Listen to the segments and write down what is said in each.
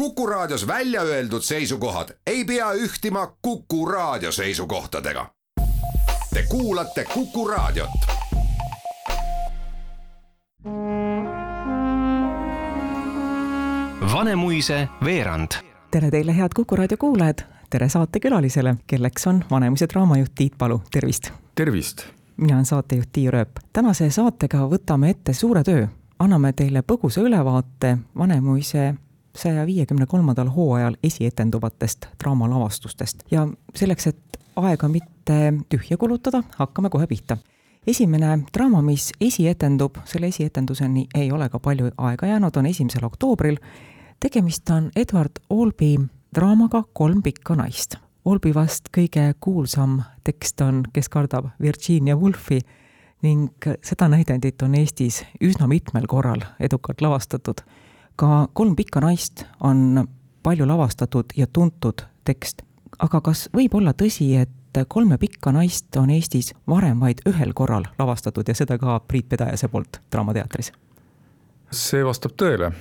Kuku Raadios välja öeldud seisukohad ei pea ühtima Kuku Raadio seisukohtadega. Te kuulate Kuku Raadiot. Vanemuise veerand. tere teile, head Kuku Raadio kuulajad, tere saatekülalisele, kelleks on Vanemuise draamajuht Tiit Palu, tervist! tervist! mina olen saatejuht Tiia Rööp. tänase saatega võtame ette suure töö, anname teile põgusa ülevaate Vanemuise saja viiekümne kolmandal hooajal esietenduvatest draamalavastustest ja selleks, et aega mitte tühja kulutada, hakkame kohe pihta. esimene draama, mis esietendub, selle esietenduseni ei ole ka palju aega jäänud, on esimesel oktoobril. tegemist on Edward Albee draamaga Kolm pikka naist. Albee vast kõige kuulsam tekst on Kes kardab Virginia Woolfi ning seda näidendit on Eestis üsna mitmel korral edukalt lavastatud ka Kolm pikka naist on palju lavastatud ja tuntud tekst. aga kas võib olla tõsi, et Kolme pikka naist on Eestis varem vaid ühel korral lavastatud ja seda ka Priit Pedajase poolt Draamateatris? see vastab tõele,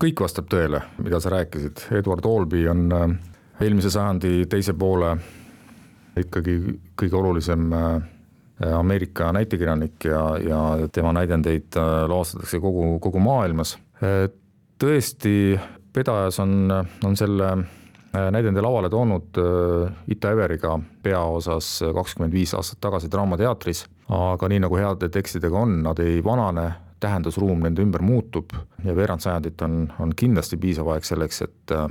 kõik vastab tõele, mida sa rääkisid, Eduard Albee on äh, eelmise sajandi teise poole ikkagi kõige olulisem äh, Ameerika näitekirjanik ja, ja tema näidendeid äh, lavastatakse kogu, kogu maailmas tõesti, Pedajas on, on selle äh, näidendi lavale toonud äh, Ita Everiga peaosas kakskümmend viis aastat tagasi Draamateatris, aga nii nagu heade tekstidega on, nad ei vanane, tähendusruum nende ümber muutub ja veerand sajandit on, on kindlasti piisav aeg selleks, et äh,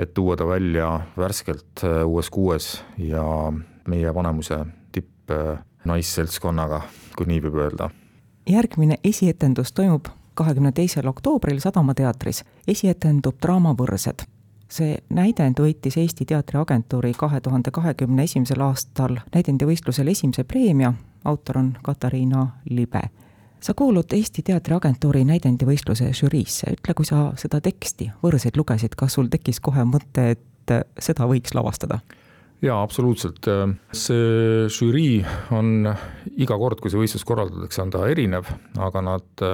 et tuua ta välja värskelt uues kuues ja meie Vanemuise tippnaisseltskonnaga, kui nii võib öelda. järgmine esietendus toimub kahekümne teisel oktoobril Sadama teatris esietendub draama Võrsed. see näidend võitis Eesti Teatriagentuuri kahe tuhande kahekümne esimesel aastal näidendivõistlusel esimese preemia, autor on Katariina Libe. sa kuulud Eesti Teatriagentuuri näidendivõistluse žüriisse, ütle, kui sa seda teksti Võrseid lugesid, kas sul tekkis kohe mõte, et seda võiks lavastada? jaa, absoluutselt, see žürii on iga kord, kui see võistlus korraldatakse, on ta erinev, aga nad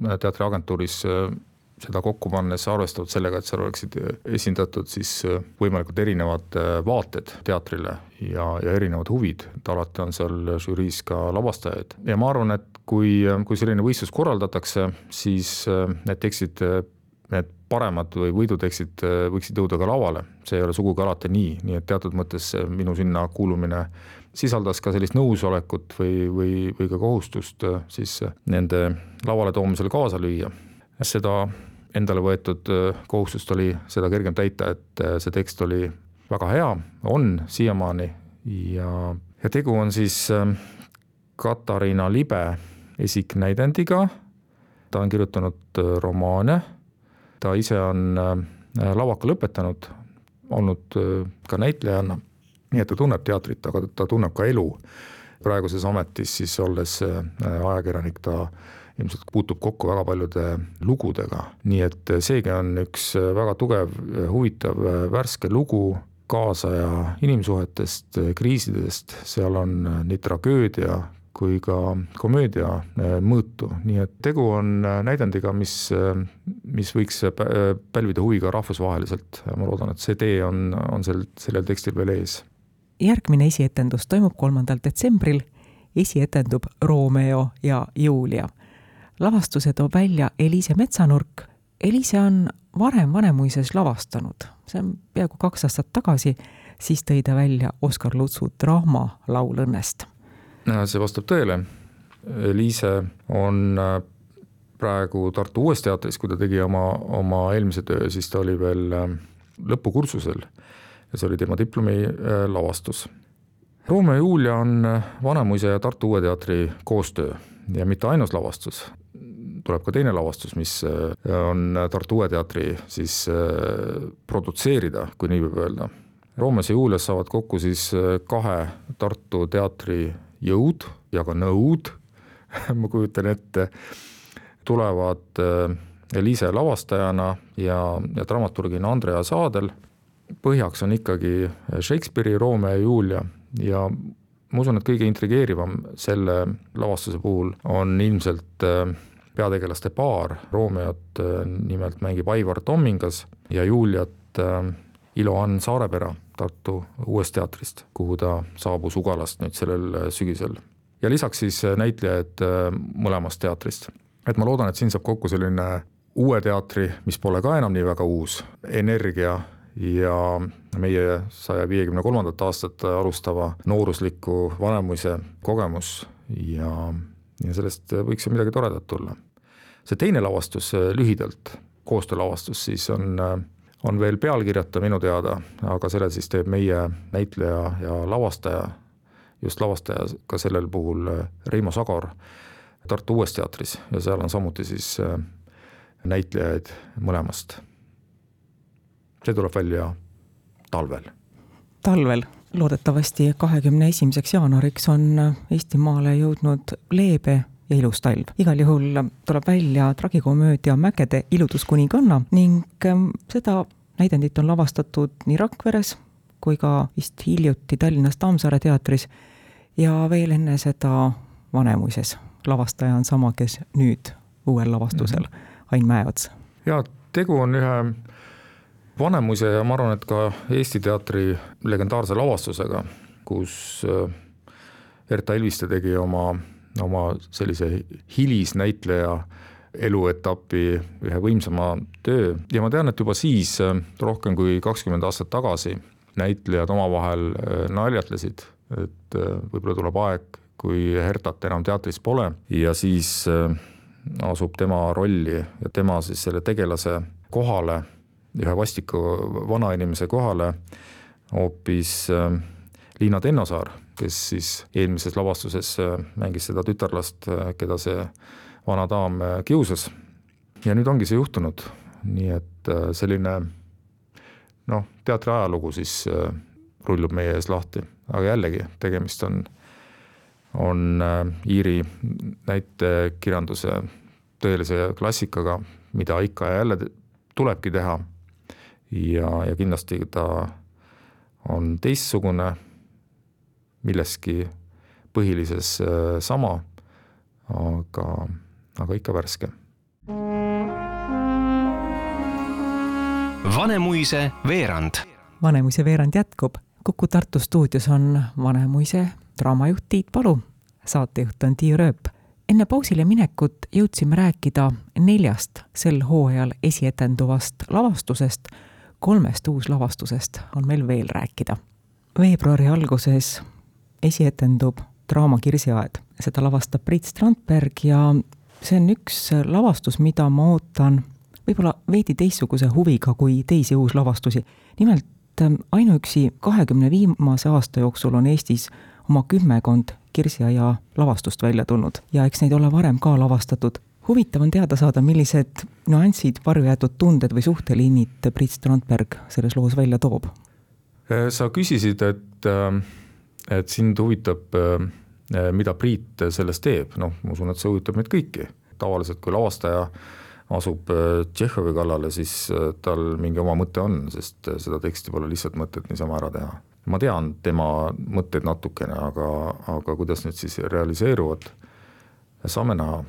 teatriagentuuris äh, seda kokku pannes arvestavad sellega, et seal oleksid esindatud siis äh, võimalikult erinevad äh, vaated teatrile ja, ja erinevad huvid, et alati on seal žüriis ka lavastajaid. Ja ma arvan, et kui, kui selline võistlus korraldatakse, siis need tekstid, need paremad või võidutekstid võiksid jõuda ka lavale, see ei ole sugugi alati nii, nii et teatud mõttes minu sinna kuulumine sisaldas ka sellist nõusolekut või, või, või ka kohustust äh, siis äh, nende lavale toomisel kaasa lüüa. seda endale võetud äh, kohustust oli seda kergem täita, et see tekst oli väga hea, on siiamaani. Ja, ja tegu on siis Katariina Libe esiknäidendiga, ta on kirjutanud romaane, ta ise on lavaka lõpetanud, olnud ka näitlejanna nii et ta tunneb teatrit, aga ta tunneb ka elu. praeguses ametis siis olles äh, ajakirjanik, ta ilmselt puutub kokku väga paljude lugudega, nii et seegi on üks äh, väga tugev, äh, huvitav, värske lugu kaasaja inimsuhetest, kriisidest, seal on nii tragöödia kui ka komöödia mõõtu, nii et tegu on näidendiga, mis, mis võiks pälvida huvi ka rahvusvaheliselt. ma loodan, et see tee on, on sel, sellel tekstil veel ees järgmine esietendus toimub kolmandal detsembril. esietendub Romeo ja Julia. lavastuse toob välja Eliise Metsanurk. Eliise on varem Vanemuises lavastanud, see on peaaegu kaks aastat tagasi, siis tõi ta välja Oskar Lutsu draama Laul õnnest. See vastab tõele. Eliise on äh, praegu Tartu Uues Teatris, kui ta tegi oma, oma eelmise töö, siis ta oli veel äh, lõpukursusel ja see oli tema diplomi äh, lavastus. Romeo ja Julia on äh, Vanemuise ja Tartu Uue Teatri koostöö ja mitte ainus lavastus, tuleb ka teine lavastus, mis äh, on Tartu Uue Teatri siis produtseerida, kui nii võib öelda. Roomes ja Julias saavad kokku siis kahe Tartu teatri jõud ja ka nõud. Ma kujutan ette, tulevad Eliise lavastajana ja, ja dramaturgina Andrea Saadel. Põhjaks on ikkagi Shakespeare'i Romeo ja Julia ja ma usun, et kõige intrigeerivam selle lavastuse puhul on ilmselt äh, peategelaste paar, Romeot nimelt mängib Aivar Tommingas ja Juliat Ilo-Ann Saarepera Tartu Uuest Teatrist, kuhu ta saabus Ugalast nüüd sellel sügisel. ja lisaks siis näitlejaid mõlemast teatrist. et ma loodan, et siin saab kokku selline uue teatri, mis pole ka enam nii väga uus, energia ja meie saja viiekümne kolmandat aastat alustava noorusliku Vanemuise kogemus ja, ja sellest võiks ju midagi toredat tulla. see teine lavastus lühidalt, koostöölavastus siis on, on veel pealkirjata minu teada, aga selle siis teeb meie näitleja ja lavastaja, just lavastaja ka sellel puhul Reimo Sagor Tartu Uues Teatris ja seal on samuti siis näitlejaid mõlemast. see tuleb välja talvel. talvel, loodetavasti kahekümne esimeseks jaanuariks on Eestimaale jõudnud leebe ja ilus talv. igal juhul tuleb välja tragikomöödia Mägede ilutuskuninganna ning ähm, seda näidendit on lavastatud nii Rakveres kui ka vist hiljuti Tallinnas Tammsaare teatris ja veel enne seda Vanemuises. lavastaja on sama, kes nüüd uuel lavastusel mm, -hmm. Ain Mäeots. jaa, tegu on ühe Vanemuise ja ma arvan, et ka Eesti teatri legendaarse lavastusega, kus äh, Erta Ilviste tegi oma, oma sellise hilisnäitleja eluetapi ühe võimsama töö. Ja ma tean, et juba siis, äh, rohkem kui kakskümmend aastat tagasi, näitlejad omavahel äh, naljatlesid, et võib-olla tuleb aeg, kui Hertat enam teatris pole. Ja siis asub tema rolli ja tema siis selle tegelase kohale ühe vastiku vanainimese kohale hoopis äh, Liina Tennosaar, kes siis eelmises lavastuses äh, mängis seda tütarlast, äh, keda see vana daam kiusas. ja nüüd ongi see juhtunud, nii et selline noh, teatri ajalugu siis rullub meie ees lahti, aga jällegi, tegemist on, on Iiri näitekirjanduse tõelise klassikaga, mida ikka ja jälle tulebki teha. Ja, ja kindlasti ta on teistsugune, milleski põhilises äh, sama, aga, aga ikka värske. Vanemuise veerand. Vanemuise veerand jätkub. Kuku Tartu stuudios on Vanemuise draamajuht Tiit Palu, saatejuht on Tiia Rööp enne pausile minekut jõudsime rääkida neljast sel hooajal esietenduvast lavastusest kolmest uuslavastusest on meil veel rääkida. veebruari alguses esietendub draama Kirsiaed, seda lavastab Priit Strandberg ja see on üks lavastus, mida ma ootan võib-olla veidi teistsuguse huviga kui teisi uuslavastusi. nimelt ähm, ainuüksi kahekümne viimase aasta jooksul on Eestis oma kümmekond Kirsiaia lavastust välja tulnud ja eks neid ole varem ka lavastatud huvitav on teada saada, millised nüansid, varjujäetud tunded või suhteliinid Priit Strandberg selles loos välja toob? Äh, sa küsisid, et, äh, et sind huvitab, äh, mida Priit selles teeb, noh, ma usun, et see huvitab meid kõiki. tavaliselt, kui lavastaja asub Tšehhovi kallale, siis tal mingi oma mõte on, sest seda teksti pole lihtsalt mõtet niisama ära teha. ma tean tema mõtteid natukene, aga, aga kuidas need siis realiseeruvad, saame näha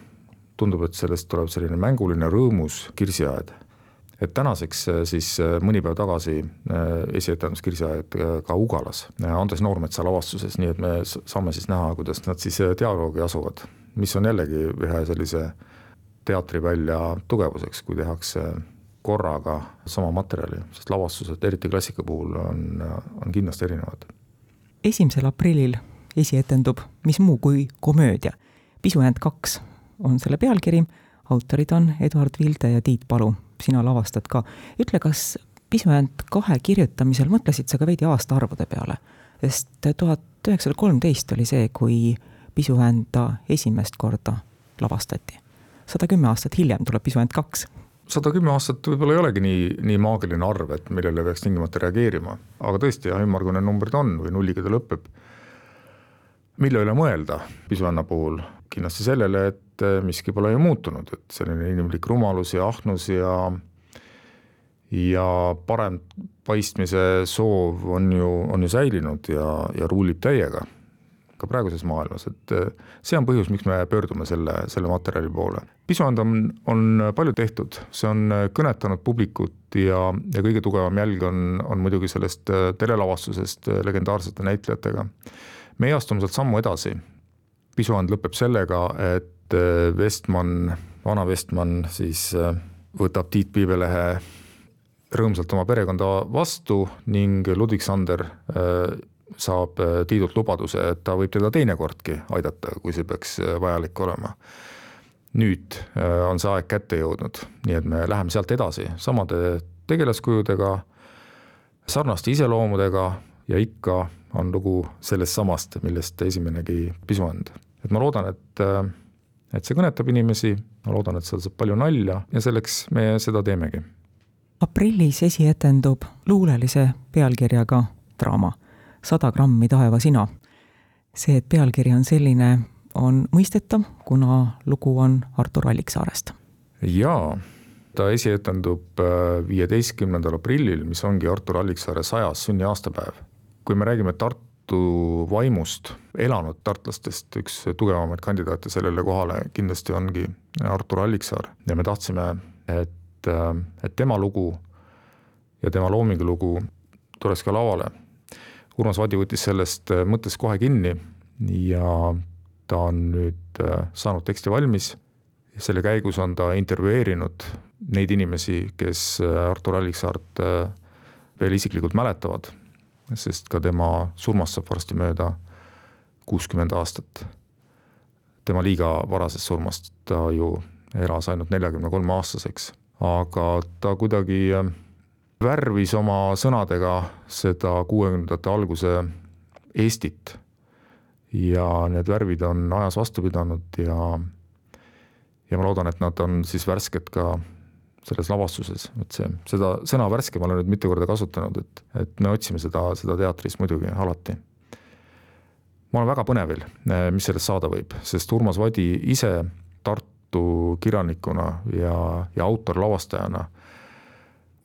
tundub, et sellest tuleb selline mänguline rõõmus kirsiaed. Et tänaseks äh, siis äh, mõni päev tagasi äh, esietendus kirsiaed ka Ugalas, Andres Noormetsa lavastuses, nii et me saame siis näha, kuidas nad siis dialoogi asuvad, mis on jällegi ühe sellise teatrivälja tugevuseks, kui tehakse korraga sama materjali, sest lavastused, eriti klassika puhul, on, on kindlasti erinevad. esimesel aprillil esietendub Mis muu kui komöödia, Pisujäänd kaks on selle pealkiri, autorid on Eduard Vilde ja Tiit Palu, sina lavastad ka. ütle, kas Pisujäänd kahe kirjutamisel mõtlesid sa ka veidi aastaarvude peale? sest tuhat üheksasada kolmteist oli see, kui Pisujäända esimest korda lavastati. sada kümme aastat hiljem tuleb Pisujäänd kaks sada kümme aastat võib-olla ei olegi nii, nii maagiline arv, et millele peaks tingimata reageerima, aga tõesti jah, ümmargune numbrid on või nulliga ta lõpeb. mille üle mõelda Pisujänna puhul, kindlasti sellele, et et miski pole ju muutunud, et selline inimlik rumalus ja ahnus ja ja parem paistmise soov on ju, on ju säilinud ja, ja ruulib täiega. ka praeguses maailmas, et äh, see on põhjus, miks me pöördume selle, selle materjali poole. pisuand on, on palju tehtud, see on kõnetanud publikut ja, ja kõige tugevam jälg on, on muidugi sellest telelavastusest legendaarsete näitlejatega. meie astume sealt sammu edasi. pisuand lõpeb sellega, et Vestman, vana Vestman siis võtab Tiit Piibelehe rõõmsalt oma perekonda vastu ning Ludvig Sander äh, saab äh, Tiidult lubaduse, et ta võib teda teinekordki aidata, kui see peaks äh, vajalik olema. nüüd on see aeg kätte jõudnud, nii et me läheme sealt edasi samade tegelaskujudega, sarnaste iseloomudega ja ikka on lugu sellest samast, millest esimenegi pisuand. et ma loodan, et, et see kõnetab inimesi, ma loodan, et seal saab palju nalja ja selleks me seda teemegi aprillis esietendub luulelise pealkirjaga draama Sada grammi taevasina. see, et pealkiri on selline, on mõistetav, kuna lugu on Artur Alliksaarest. jaa, ta esietendub äh, viieteistkümnendal aprillil, mis ongi Artur Alliksaare sajas sünniaastapäev. kui me räägime Tartu vaimust, elanud tartlastest, üks tugevamaid kandidaate sellele kohale kindlasti ongi Artur Alliksaar ja me tahtsime, et et, tema lugu ja tema loomingu lugu tuleks ka lavale. Urmas Vadi võttis sellest mõttest kohe kinni ja ta on nüüd saanud teksti valmis. selle käigus on ta intervjueerinud neid inimesi, kes Artur Alliksaart veel isiklikult mäletavad, sest ka tema surmast saab varsti mööda kuuskümmend aastat. tema liiga varasest surmast ta ju elas ainult neljakümne kolme aastaseks aga ta kuidagi äh, värvis oma sõnadega seda kuuekümnendate alguse Eestit. ja need värvid on ajas vastu pidanud ja, ja ma loodan, et nad on siis värsked ka selles lavastuses, et see, seda sõna värske ma olen nüüd mitu korda kasutanud, et, et me otsime seda, seda teatris muidugi alati. ma olen väga põnevil, mis sellest saada võib, sest Urmas Vadi ise Tartu kirjanikuna ja, ja autor-lavastajana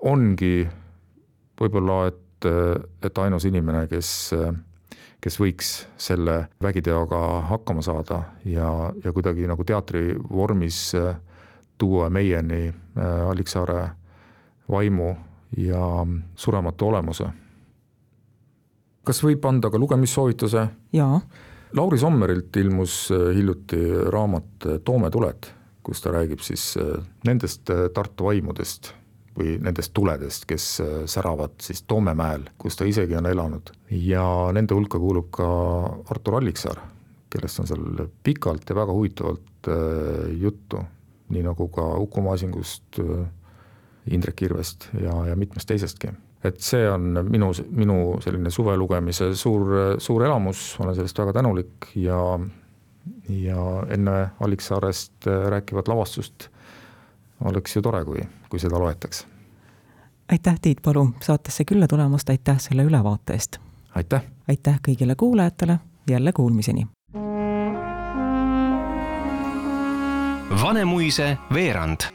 ongi võib-olla, et, et ainus inimene, kes, kes võiks selle vägiteoga hakkama saada ja, ja kuidagi nagu teatrivormis tuua meieni äh, Alliksaare vaimu ja surematu olemuse. kas võib anda ka lugemissoovituse? jaa. Lauri Sommerilt ilmus hiljuti raamat Toome tuled kus ta räägib siis äh, nendest äh, Tartu vaimudest või nendest tuledest, kes äh, säravad siis Toomemäel, kus ta isegi on elanud. ja nende hulka kuulub ka Artur Alliksaar, kellest on seal pikalt ja väga huvitavalt juttu, nii nagu ka Uku Masingust, Indrek Irvest ja, ja mitmest teisestki. et see on minu, minu selline suvelugemise suur, suur elamus, olen sellest väga tänulik ja ja enne Alliksaarest äh, rääkivat lavastust oleks ju tore, kui, kui seda loetaks. aitäh, Tiit Palu, saatesse külla tulemast, aitäh selle ülevaate eest! aitäh! aitäh kõigile kuulajatele, jälle kuulmiseni! Vanemuise veerand